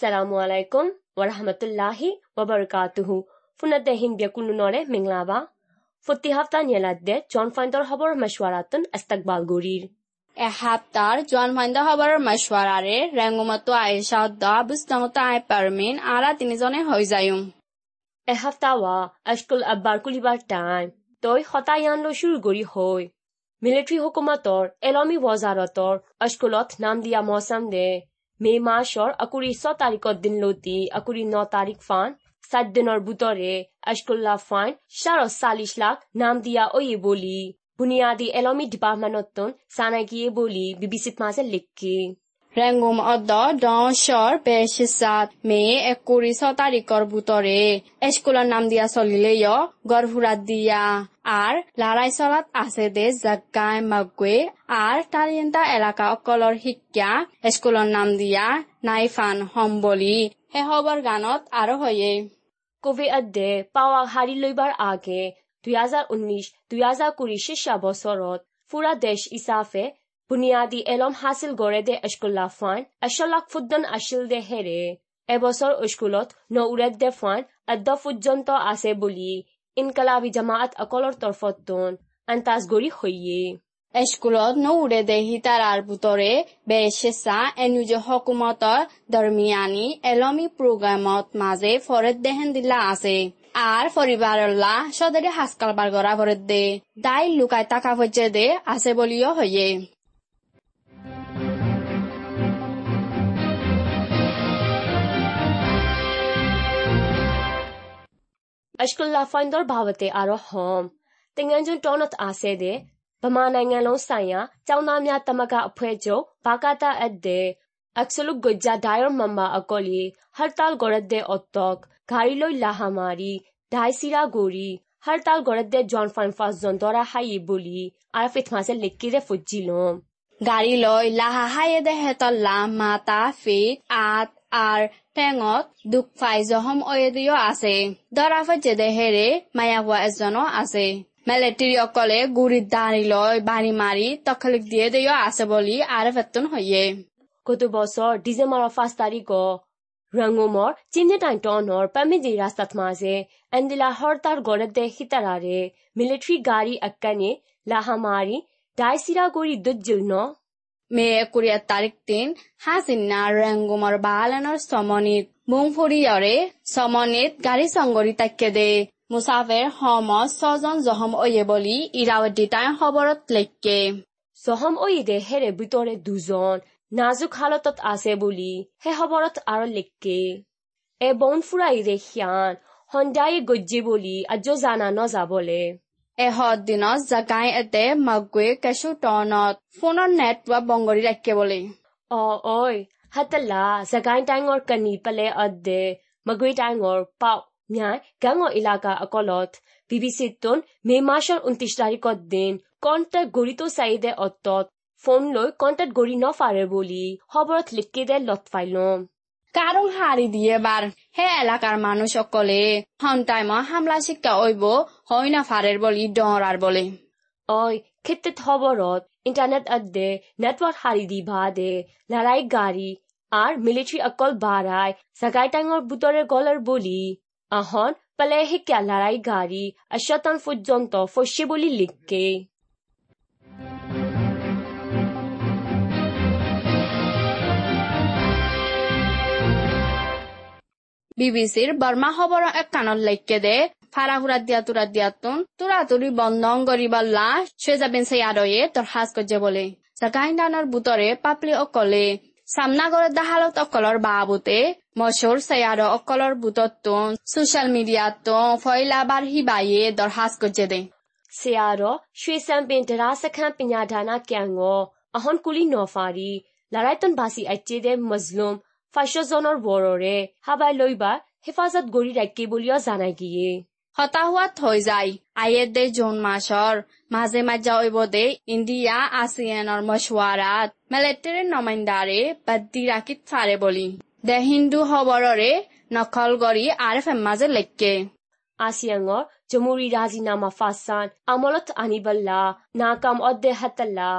Assalamu alaikum wa rahmatullahi wa barakatuhu ဖုန်တဲ့ဟင်ဘကုနုနော်လေမင်္ဂလာပါဖုတီဟဖတာညလာတဲ့ဂျွန်ဖိုင်ဒါဟဘရမရှဝရာတန်အစတက်ဘလ်ဂူရီ এ হাপ্তার জন ফাইন্দা হবার মশওয়ারারে রেঙ্গুমত আয়েশা দা বুস্তমত আয় পারমিন আরা তিনিজনে হই যায়ুম এ হাফতা ওয়া আশকুল আব্বার কুলিবার টাইম তই হতায়ান লো শুরু গরি হই মিলিটারি হুকুমতর এলমি ওয়াজারতর আশকুলত নাম দিয়া মৌসম দে মে মাসৰ আকুৰি ছ তাৰিখত দিন লতি আকুৰি ন তাৰিখ ফান সাত দিনৰ বুটৰে আশকুল্লা ফাইন চাৰ চাল্লিছ লাখ নাম দিয়া অয়ে বলি। বুনিয়াদী এলমি ডিপাৰ্টমেণ্টত চানাকিয়ে বলি বিবিচিত মাজে লিখি। ৰেংগুম অদ তাৰিখৰ বুটৰে স্কুলৰ নাম দিয়া চলিলে য দিয়া আৰ লাৰাই চলাত আছে দে জাগাই মাগুৱে আৰ তাৰিন্দা এলেকা অকলৰ শিক্ষা স্কুলৰ নাম দিয়া নাইফান সম্বলি বুলি শেহবৰ গানত আৰু হয়ে কবি আদে পাৱা হাৰি লৈবাৰ আগে দুই হাজাৰ উনৈশ দুই হাজাৰ কুৰি শিষ্যা বছৰত ফুৰা দেশ ইছাফে বুনিয়াদী এলম হাসিল গড়ে দে স্কুল্লা ফান আশলাক ফুদ্দন আছিল দে হেৰে। এবছৰ স্কুলত ন উৰেদ দে ফান আদ্দ পৰ্যন্ত আছে বুলি ইনকালাবি জামাত অকলৰ তৰফতন আন্তাজ গৰি হৈয়ে। স্কুলত নৌৰে দেহি তাৰাৰ বুটৰে বেচেচা এনুজ হকুমতৰ দৰমিয়ানি এলমি প্ৰগ্ৰামত মাজে ফৰেদ দেহেন দিলা আছে। আর পরিবারল্লা সদরে হাসকাল বার গড়া ভরে দে। দাই লুকাই টাকা পর্যে দে আছে বলিও হইয়ে အရှကလာဖိုင်ဒေါ်ဘာဝတေအာရဟ ோம் တင်ငန်းကျွန်းတောနတ်အားဆဲတဲ့ဗမာနိုင်ငံလုံးဆိုင်ရာကျောင်းသားများတမကအဖွဲ့ချုပ်ဘာကာတာအက်ဒေ Absolut gojja dayor mamma akoli hartal goradde ottok gari loi lahamari daisira gori hartal goradde john fan fas zondora hayi boli arfit masel lekire fujilom gari loi laha haye de hetal lama ta fit at আর টেঙত দুখ phi জহম অয়েদিও আছে। দৰাফত জেদে হেৰে মায়াহুৱা এজনো আছে। মেলেট্ৰি অকলে গুৰিত দাঁড়ি লৈ বাঢ়ি মাৰি, তখলিক দিয়ে দিও আছে বুলি আৰু ফেতন হয়ে গত বছর ডিসেম্বর ফার্স্ট তারিখ রঙ্গমর চিন্নেটাইন টনর পামিদি রাস্তাত মাঝে এন্দিলা হরতার গড়ে হিতারারে মিলিটারি গাড়ি আক্কানে লাহামারি ডাইসিরা গড়ি দুজ্জিল ন মে একুৰিয়া তাৰিখ দিন হাজিনা ৰেংগুমৰ বাহালানৰ চমনিত। মুং ফুৰিয়ৰে চমনিত গাড়ী চংগৰি তাকে দে। মুছাফেৰ সমত ছজন জহম অয়ে বুলি ইৰাৱতী তাই খবৰত লেখকে জহম অয়ে হেৰে ভিতৰে দুজন। নাজুক হালতত আছে বুলি সেই খবৰত আৰু লেখকে এ বন ফুৰাই ৰেখিয়ান সন্ধ্যাই গজ্জি বুলি আজ জানা নযাবলে এহত দিনত জাকাই এতে মাগুৱে কেঁচু টনত ফোনৰ নেটৱৰ্ক বংগৰি ৰাখে বুলি। অ ঐ হাতলা জাগাই টাইঙৰ কানি পালে অদ্দে মগুৰি টাইঙৰ পাওঁ ন্যায় গাঙৰ এলেকা অকলত। বি বি চি টোন মে মাছৰ ঊনত্ৰিশ তাৰিখৰ দিন কণ্টেক্ট গৰিটো চাৰিদে অত ফোন লৈ কণ্টেক্ট গৰি নফাৰে বুলি খবৰত লিখি দে লত ফাইলম কারণ হারি দিয়ে বার হে এলাকার মানুষ সকলে হন্টাইম হামলা শিক্ষা ওইব হয় না ফারের বলি ডরার বলে। অই ক্ষেত্রে খবরত ইন্টারনেট আদে নেটওয়ার্ক হারি দি ভাদে লড়াই গাড়ি আর মিলিটারি অকল বাড়ায় জাগাই টাঙর বুতরে গলের বলি। আহন পালে শিক্ষা লড়াই গাড়ি আশতান পর্যন্ত ফসে বলি লিখকে। বিবিসির বর্মা খবর এক একখানত লৈক্যে দে ফারাহুরা দিয়া তুরা দিয়াতুন তুরা তুরি বন্ধন গরিবার লাশ সে যাবেন সেই আরয়ে তরহাজ করছে বলে। জাগাইন্দানোর বুতরে পাপলি অকলে সামনাগর দাহালত অকলর বাবুতে মশোর সেয়ার অকলর বুতত সোশ্যাল মিডিয়াত ফয়লাবার হিবাইয়ে দরহাস করছে দে। সেয়ার শুয়েসাম বিন দরাস খান পিনা ডানা ক্যাঙ্গ অহন কুলি নফারি লড়াইতন বাসি আইচে দে মজলুম ফাচজনৰ বৰৰে হাবাই লৈ বা হেফাজত গৰি ৰাখি বুলিও জানাই গিয়ে হতাহত হৈ যায়। আয়ে দে জুন মাছৰ। মাজে মাজে ঐব দে ইণ্ডিয়া আছিয়ানৰ মছৱাৰাত। মেলেটেৰে নমাইন্দাৰে বাদ্দি ৰাখি ফাৰে বুলি। দে হিন্দু খবৰৰে নকল গঢ়ি আৰ এফ এম মাজে লেখকে আছিয়াঙৰ জমুৰি ৰাজিনামা ফাচান আমলত আনিবল্লা নাকাম অদ্দেহাতাল্লা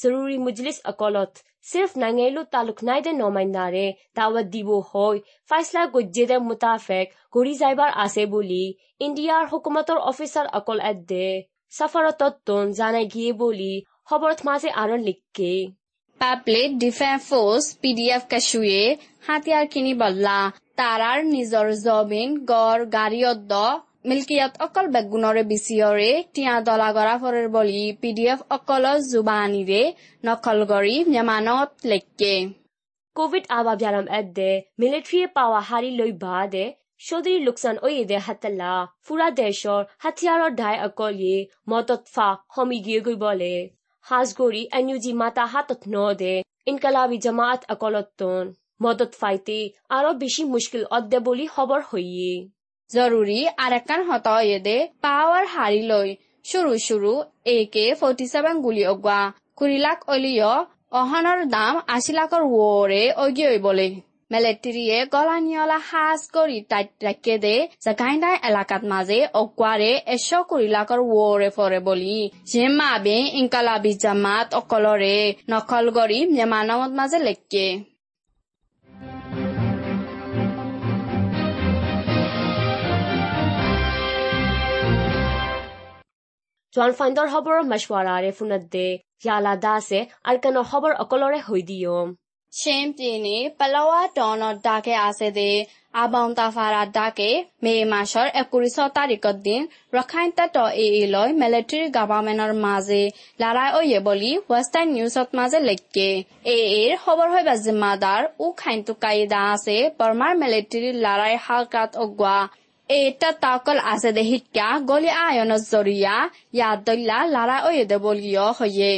জৰুৰী মুজলিছ অকলত सिर्फ नांगेलो तालुक नाइदे नमाइंदारे दावत दिबो হয় ফাইসলা গজ্জেদের মুতাফেক গড়ি যাইবার আছে বলি ইন্ডিয়ার হুকুমতর অফিসার অকল এদ্দে সাফারতত্তন জানাই গিয়ে বলি খবরত মাঝে আরো লিখকে পাবলিক ডিফেন্স ফোর্স পিডিএফ কাশুয়ে হাতিয়ার কিনি বল্লা তারার নিজর জমিন গড় গাড়ী অদ্দ মিল্কিয়াত অকল বেগুনরে বিচিয়ৰে, টিয়া দলা গৰা ফৰৰ বলি, পিডিএফ অকল জুবানিৰে নকল গৰি মেমানত লেকে কোভিড আবা ব্যারাম এদ্দে মিলিটারি পাওয়া হারি লই বাদে সদরি লুকসান ওয়েদে হাতলা ফুরা দেশর হাতিয়ারর ডাই অকলিয়ে মতত ফা হমি গিয়ে গই বলে। হাজগরি এনুজি মাতা হাতত নদে, ইনকালাবি জামাত অকলতন, মদত ফাইতে আরও বেশি মুশকিল অদ্দে বলি খবর হইয়ে। জৰুৰী আৰেকান হতয়েদে পাৱাৰ হাৰি লৈ। শুৰু শুৰু এ কে ফৰ্টি ছেভেন গুলি অগোৱা। কুৰিলাক অলিয় অহনৰ দাম আশী লাখৰ ৱৰে অগিয়ই বলে মেলেট্ৰিয়ে গলানিয়লা সাজ কৰি তাইত ৰাখে দে জাগাইণ্ডাই এলেকাত মাজে অকুৱাৰে এশ কুৰি লাখৰ ৱৰে ফৰে বুলি। জেমাবে ইংকালাবি জামাত অকলৰে নকল কৰি মেমানমত মাজে লেকে জন ফাইণ্ডৰ খবৰ মাছৱাৰাৰে ফোনত দে ইয়ালা দা আৰু কেন খবৰ অকলৰে হৈ চেম ডাকে আছে দে ডাকে মে তাৰিখৰ দিন ৰখাইন্তা ট এ লৈ মাজে লাৰাই বুলি ৱেষ্টাৰ্ণ নিউজত মাজে লেখে। এ এৰ খবৰ হৈ বা জিম্মাদাৰ উ আছে বৰ্মাৰ মিলিটেৰীৰ লাৰাই হাল কাত এটা তাকল আছে দেহিতা গলি আয়ন জরিয়া ইয়া দল্লা লড়াই ওয়ে দে হয়ে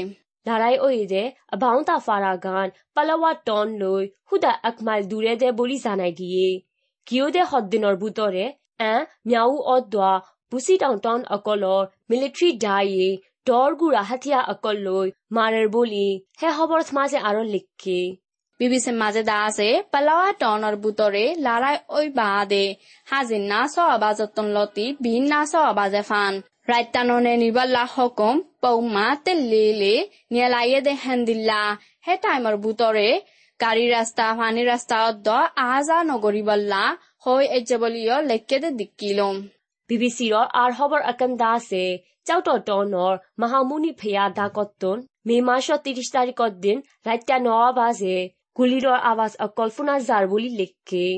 লড়াই ওয়ে দে বাউন্তা গান পালাওয়া টন লই হুদা আকমাল দূৰে দে বুলি জানাই দিয়ে কিও দে হদ্দিনর বুতরে এ মিয়াউ অদ্বা বুসি টাউন টন অকলর মিলিটারি ডাইয়ে ডর গুড়া হাতিয়া অকল লৈ মারের বলি হে হবর মাঝে আৰু লিখে 비비센 마제다세 팔라와 토너 부토레 라라이 오이바데 하진나 소아바자톤 로티 빈나 소아바제판 রাইতাননে নিবাল্লা হকম পৌমা তেলিলে নিয়ালাইয়ে দেহেন দিল্লা হে টাইমৰ বুটৰে গাড়ি ৰাস্তা ফানি রাস্তা অদ্দ আহ যা নগৰিবাল্লা হৈ লেখে দে দিকিলম বিবিচিৰ আৰ খবৰ আকান্দা আছে চাউটৰ টনর মাহামুনি ফেয়া দা কত্তন। মে মাস ত্ৰিশ তাৰিখৰ দিন ৰাইতা ন বাজে। গুলিৰৰ আৱাজ কল্পনা যাৰ বুলি লিখে।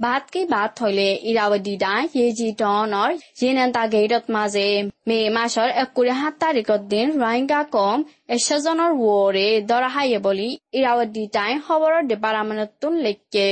বাট কে বাট থলে ইৰাৱতী দাই ইয়ে জি টনৰ জিনেন্তা গেইটত মাজে মে মাছৰ একুৰি সাত তাৰিখৰ দিন ৰোহিংগা কম এশজনৰ ৱৰে দৰাহাইয়ে বুলি ইৰাৱতী দাই খবৰৰ ডিপাৰ্টমেণ্টতোন লিখে।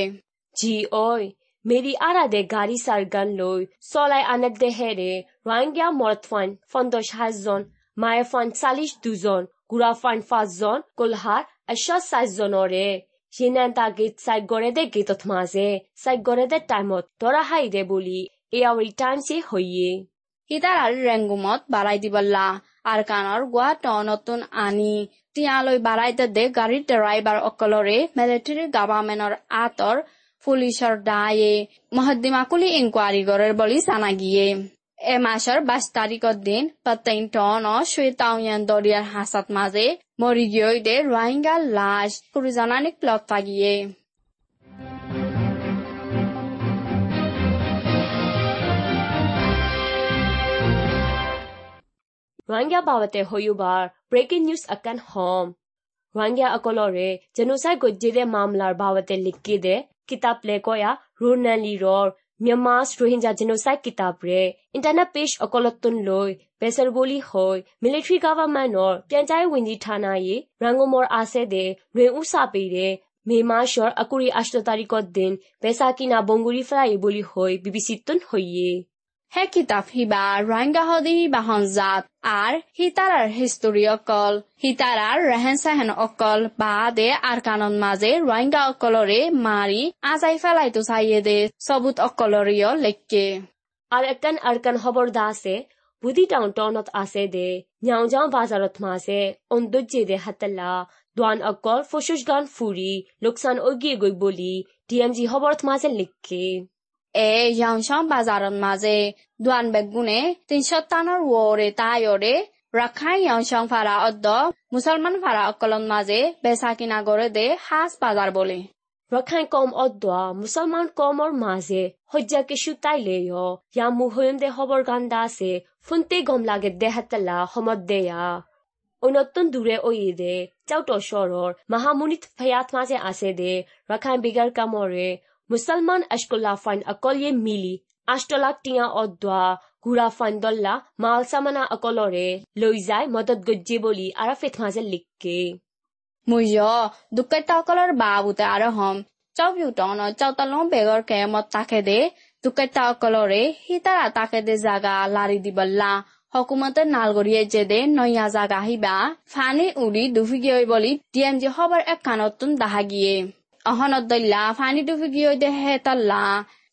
জি ঐ মেৰি আৰা দে গাড়ী চাৰ লৈ চলাই আনে দেহেৰে ৰোহিংগা মৰ্ত ফাইন পন্দৰ সাতজন মায়ে ফাইন চাল্লিছ দুজন গুৰা ফাইন পাঁচজন কোলহাৰ এশ চাৰিজনৰে। কুলহার আশা সাতজনরে Shinanta gate side gorede gate of maze side gorede timot dora haide boli e awri time se hoye হিতাৰ আৰু ৰেংগুমত বাৰাই দিবলা আৰু কাণৰ গোৱা নতুন আনি তিয়ালৈ বাৰাইতে দে গাড়ীৰ ড্ৰাইভাৰ অকলৰে মিলিটাৰী গভৰ্ণমেণ্টৰ আঁতৰ পুলিচৰ দায়ে মহদ্দিমাকুলি ইনকুৱাৰী কৰে বুলি জানা গিয়ে এমাছৰ বাইছ তাৰিখৰ দিন পেটেইণ্টনৰ চুৱেটাউন দৰিয়াৰ হাঁচাত মাজে মৰি গৈ দে ৰোহিংগা লাছ কৰি জনানি পাগিয়ে। ৰোহিংগা বাবতে হয়ুবাৰ ব্ৰেকিং নিউজ আকান হোম। ৰোহিংগা অকলৰে জেনোচাই গজ্জিৰে মামলাৰ বাবতে লিখি দে কিতাপ লেকয়া ৰুনালী ৰৰ Myanmar's Rohingya Genocide kitab re internet page အကောလတွန်လို့ဘယ်ဆယ်ဘိုလီဟို military government နော်ပြန်ကြားရေးဝန်ကြီးဌာနရေရန်ကုန်မော်အားဆဲတဲ့လွင်ဥစာပေတဲ့မေမာရှော့အကူရီအရှတတာရီကော့ဒင်ဘယ်ဆာကီနာဘုံဂူရီဖလိုက်ဘိုလီဟို BBC တွန်ဟိုယေ Hekitaf hiba ranga hodi bahonzat আর হিতারার হিস্টোরি অকল হিতারার রেহেন সেহেন অকল বা দে আর কানন মাঝে রোহিঙ্গা অকলরে মারি আজাই ফেলাই তো চাইয়ে দে সবুত অকলরিয় লেখকে আর একখান আরকান খবর দাসে বুদি টাউন টাউনত আছে দে নিয়াওজাং বাজারত মাসে অন্দুজ্জে দে হাতলা দোয়ান অকল ফসুস গান ফুরি লোকসান ওগিয়ে গই বলি ডিএমজি খবরত মাসে লিখকে e Johnson bazarin maze, duan begune tinshot tanar wore tayore Rakhine অংশং ফারা অদ্দ মুসলমান ফারা অকলন মাঝে বেচা কিনা গড়ে দে হাস বাজার বলে রখাইন কম অদ্দ মুসলমান কমর মাঝে হজ্জা কিছু তাইলে ইয়া মুহয়ন দে হবর গান্দা আছে ফুনতে গম লাগে দেহাতালা সমত দেয়া অনত্যন দূরে ওই দে চাউট সরর মাহামুনিত ফেয়াত মাঝে আছে দে রখাইন বিগার কামরে মুছলমান আশকুল্লা ফাইন অকলে মিলি আষ্টলাক টিয়া অদ্বা ঘুৰা ফাইন দল্লা মাল চামানা অকলৰে লৈ যায় মদত গজ্জে বুলি আৰফেথ মাজে লিখকে। মুজ দুকাইতা অকলৰ বাবুতে আৰু হম। চৌপিউটন চৌতাল বেগৰ কে মত তাকে দে দুকাইতা অকলৰে সীতাৰা তাকে দে জাগা লাৰি দিবল্লা হকুমতে নালগৰিয়ে জেদে নয়া জাগা আহিবা ফানি উৰি দুফিগিয়ে বুলি ডি এম জি সবৰ এক কানত দাহাগিয়ে। অহনত দল্যা ফানি টুফি কি হেতাল্লা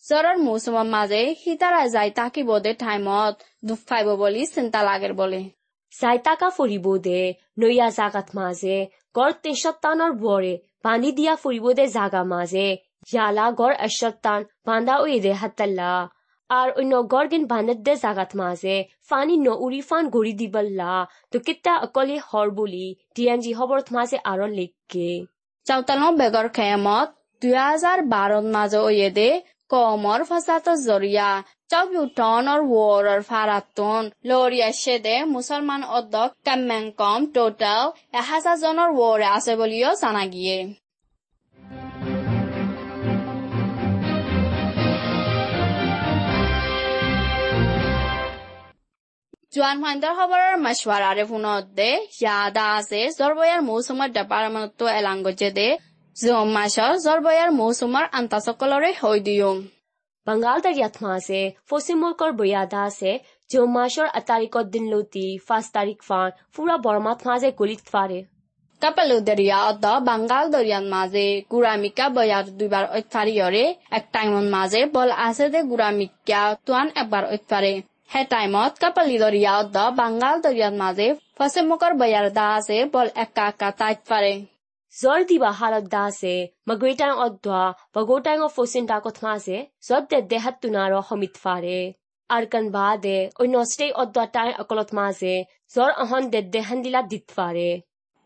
চৰৰ মৌচুমৰ মাজে সীতাৰা জাইতাকি বদে ঠাইমত দুখ পাইব বুলি চিন্তা লাগে বলে। জাইতাকা ফুৰিব দে নৈয়া জাগাত মাজে গড় তেসত্তানৰ বৰে পানী দিয়া ফুৰিব দে জাগা মাজে। জালা গড় এসত্তান বান্ধা উই দে হাতাল্লা আৰু অন্য গড় গিন বান্ধত দে জাগাত মাজে ফানি ন উৰি ফান গৰি দিবল্লা। তো কিতা অকলে হৰ বুলি ডিয়ান জি হবৰত মাজে আঁৰ লিখ চাউতালং বেগৰ দুই হাজাৰ বারত মাঝে ওয়েদে কমৰ ফাসাত জৰিয়া চাউবিউ টনর ওয়ারর ফারাতন মুছলমান অধ্যক কম টোটাল এহাজাৰজনৰ জনের আছে বুলিও জানা গিয়ে জোয়ান ফাইন্দার খবরের মাসওয়ার আরে ফোনদে যাদা আছে জরবয়ার মৌসুমার ডেপার্টমেন্ট এলাং গজে দে জোম মাসর জরবয়ার মৌসুমার আন্তাসকলরে হই দিও বাঙ্গাল দরিয়াত মাসে ফসিমকর বয়াদা আছে। জোম মাসর দিন লতি ফাস তারিখ ফান পুরা বর্মাত মাসে গলিত ফারে কাপালু দরিয়া অদ বাঙ্গাল দরিয়ান মাঝে গুরামিকা বয়ার দুইবার অত্যারিয়রে এক টাইমন মাঝে বল আছে দে গুরামিকা তুয়ান একবার অত্যারে হে টাইমত কাপালি দরিয়া অদ বাঙ্গাল দরিয়ান মাঝে ফসে মুকর বয়ার দা আছে বল একা একা তাইত পারে zor diba halak da se magwetang odwa bagotang o fosin da kot maze zod de de hat tunaro homit fare arkan ba de oi no stay odwa tai akolot maze zor ahon de de handila dit fare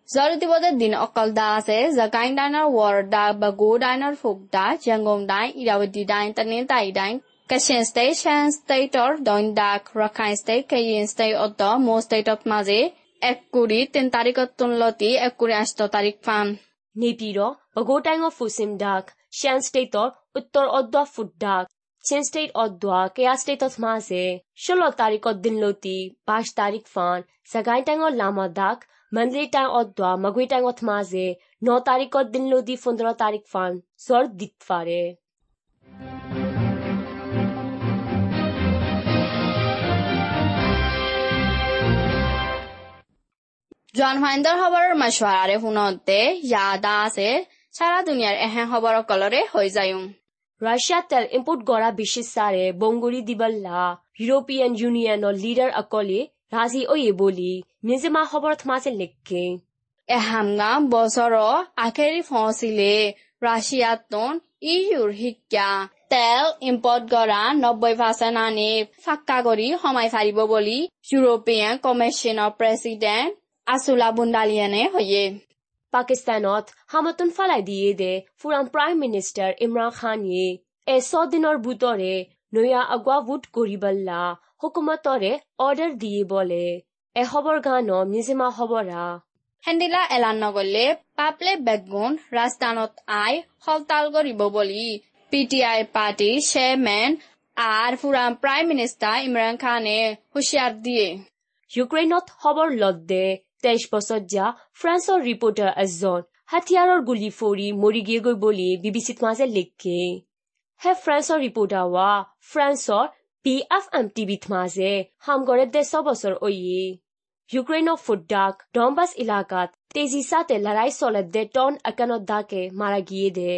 জরদিবদের দিন অকল দা আছে জাকাইন ডাইনার ওয়ার দা বাগো ডাইনার ফোক দা জাঙ্গম ডাইন ইরাবতী ডাইন তনিন তাই ডাইন Kachin State, Shan State or Doindak, Rakhine State, Kayin State Otto, ষ্টেটত মাজে এক কুড়ি তিন তাৰিখত তুলতি এক কুড়ি আষ্ট তারিখ ফান নিপির বগোটাইং ফুসিম ডাক শ্যান ষ্টেটৰ উত্তৰ অদ্বা ফুট ডাক চেন ষ্টেট অদ্বা কেয়া ষ্টেটত মাজে ষোল্ল তাৰিখত দিন পাঁচ তাৰিখ ফান সাগাই টাইং লামা ডাক মন্দিৰ টাইং অদ্বা মগুই টাঙত মাজে ন তাৰিখত দিন পোন্ধৰ তাৰিখ তারিখ ফান সর দিত ফারে জন ফাইণ্ডৰ খবৰৰ মাছুৱাৰাৰে শুনতে য়াদা আছে চাৰা দুনিয়াৰ এহে খবৰ অকলৰে হৈ যায়। ৰাছিয়া তেল ইম্পোৰ্ট কৰা সাৰে বংগুৰি দিবল্লা ইউৰোপিয়ান ইউনিয়নৰ লিডাৰ অকলে ৰাজি ঐয়ে বুলি নিজে মা খবৰত মাছে লেখে। এহাম গাম বছৰৰ আখেৰি ফচিলে ৰাছিয়াতন ইউৰ শিক্ষা। তেল ইম্পোৰ্ট কৰা নব্বৈ পাৰ্চেণ্ট আনি ফাক্কা কৰি সোমাই ফাৰিব বুলি ইউৰোপিয়ান কমিশনৰ প্ৰেচিডেণ্ট আসুলা বুন্দালিয়ানে হয়ে পাকিস্তানত হামতুন ফালাই দিয়ে দে ফুরান প্রাইম মিনিস্টার ইমরান খান এশ দিনের বুতরে নয়া আগুয়া ভোট করিবল্লা হুকুমতরে অর্ডার দিয়ে বলে এ খবর গান মিজিমা খবরা হেন্দিলা এলান নগলে পাপলে বেগুন ৰাজস্থানত আই হলতাল কৰিব বুলি পি টি আই পাৰ্টিৰ চেয়াৰমেন আর ফুরান প্রাইম মিনিস্টার ইমরান খানে হুঁশিয়ার দিয়ে ইউক্রেইনত খবর লদ্দে বছৰ যা ফ্ৰান্সৰ ৰিপৰ্টাৰ এজন হাতিয়াৰৰ গুলী ফৰি মৰি গিয়েগৈ বুলি বিবিচিত মাজে লিখে। হে ফ্ৰান্সৰ ৰিপৰ্টাৰ ৱা, ফ্ৰান্সৰ পি এফ এম টিভিত মাজে হামগৰে দেশ বছৰ অয়ে ইউক্ৰেইনৰ ফুডাক ডম্বাছ ইলাকাত তেজি সাথে লড়াই চলে দে টন একানত দাকে মারা গিয়ে দে।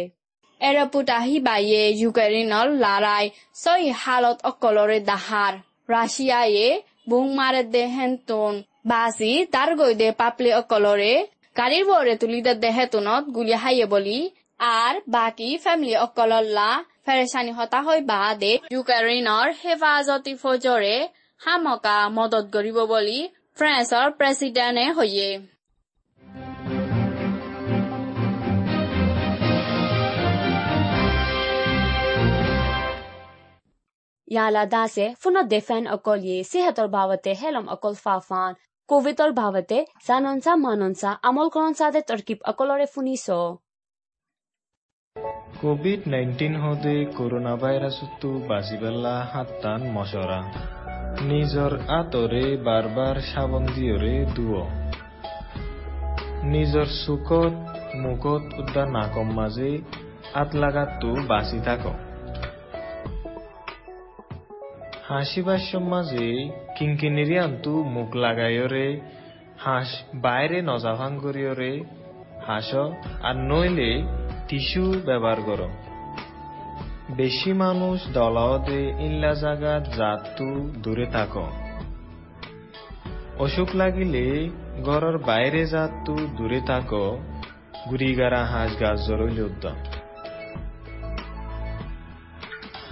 এরপুটাহি বাইয়ে ইউক্রেইনৰ লড়াই ছয় হালত অকলৰে দাহাৰ, ৰাছিয়ায়ে বুং মাৰে দে হেন্তন ಬಾಸಿ ತಾರ್ಗೊಯ್ದೆ ಪಾಪ್ಲೆ ಒಕ್ಕಲೊರೆ ಕರಿಬೋರೆ ತುಲಿದದ್ದೆ ಹೆತುನತ್ ಗುಲಿ হাইয়ে বলি আর বাকি ফ্যামিলি অকলল্লা ফেরেসানি হতা হয় হৈ বাদে ইউক্ৰেইনৰ হেফাজতি ফৌজৰে হামকা মদত কৰিব বুলি ফ্ৰান্সৰ প্ৰেছিডেণ্টে হৈয়ে। ইয়ালা দাসে ফুনত দেফেন অকল য়ে সেহতৰ বাবতে হেলম অকল ফাফান কোভিডৰ ভাৱতে জাননচা মাননচা আমল কৰনচাদে তৰ্কিব অকলৰে ফুনিছ কোভিড নাইন্টিন হদে করোনা ভাইরাসতো বাঁচিবেলা হাত্তান মশরা নিজৰ আঁতৰে বাৰ বাৰ সাবন দিয়ৰে দুৱ নিজৰ চুকত মুখত উদ্যান নাকম মাজে আত লাগাতো বাঁচি থাক হাসিবার মাঝে কিঙ্কিনিরি আন্তু মুখ লাগাইরে হাঁস বাইরে নজাভাং করিয়রে হাঁস আর নইলে টিস্যু ব্যবহার কর বেশি মানুষ দলাওদে ইল্লা জাগাত জাতু দূরে থাক। অসুখ লাগিলে ঘরের বাইরে জাতু দূরে থাক গুড়িগারা হাঁস গাছ জরইল উদ্যম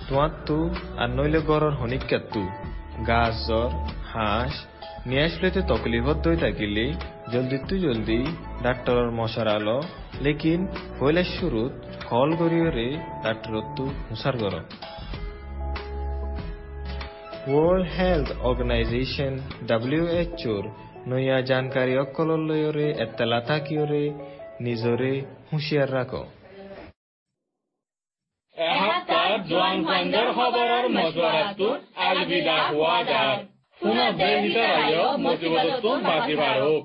তোয়াত্তু আর নইলে গড়র হনিকাত্তু গাছ জ্বর, হাঁস দই থাকিলে জলদি জলদি, ডাক্তরর মশার আলো। লেকিন হইলে শুরুত কল গরিয়রে ডাক্তরত্তু হুসার গর ওয়ার্ল্ড হেলথ অর্গানাইজেশন ডাব্লিউএচওর নয়া জানকারী অকলর লয়রে এত্তালা থাকিয়রে, নিজরে হুঁশিয়ার রাখো। এসপ্তাহ জোৱান ফাণ্ডৰ খবৰৰ মজুৱাৰাটো আলবিদা হওয়া যায়। পুনৰ দেশ ভিতৰত মজুৱাৰটো বাজি বাঢ়ক